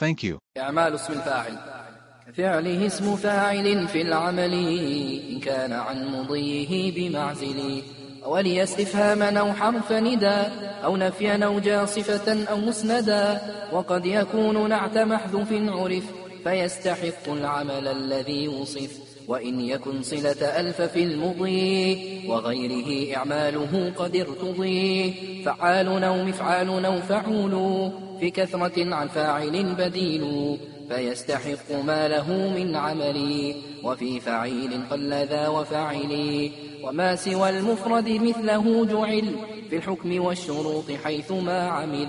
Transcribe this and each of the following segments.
Thank you. إعمال اسم الفاعل كفعله اسم فاعل في العمل إن كان عن مضيه بمعزل. ولي استفهاما أو حرف نداء أو نفيا أو جاصفة أو مسندا. وقد يكون نعت محذوف عرف فيستحق العمل الذي وصف. وإن يكن صلة ألف في المضي وغيره إعماله قد ارتضي فعال أو مفعال أو فعول في كثرة عن فاعل بديل فيستحق ما له من عمل وفي فعيل قل ذا وفعل وما سوى المفرد مثله جعل في الحكم والشروط حيث ما عمل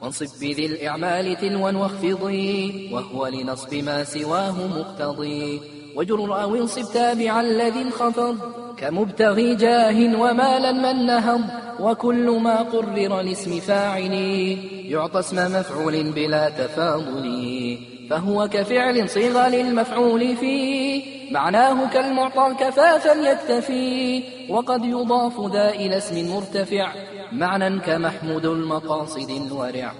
وانصب بذي الإعمال تلوا واخفضي وهو لنصب ما سواه مقتضي وجر أو انصب تابعا الذي انخفض كمبتغي جاه ومالا من نهض وكل ما قرر لاسم فاعل يعطى اسم مفعول بلا تفاضل فهو كفعل صيغ للمفعول فيه معناه كالمعطى كفافا يكتفي وقد يضاف ذا إلى اسم مرتفع معنى كمحمود المقاصد الورع.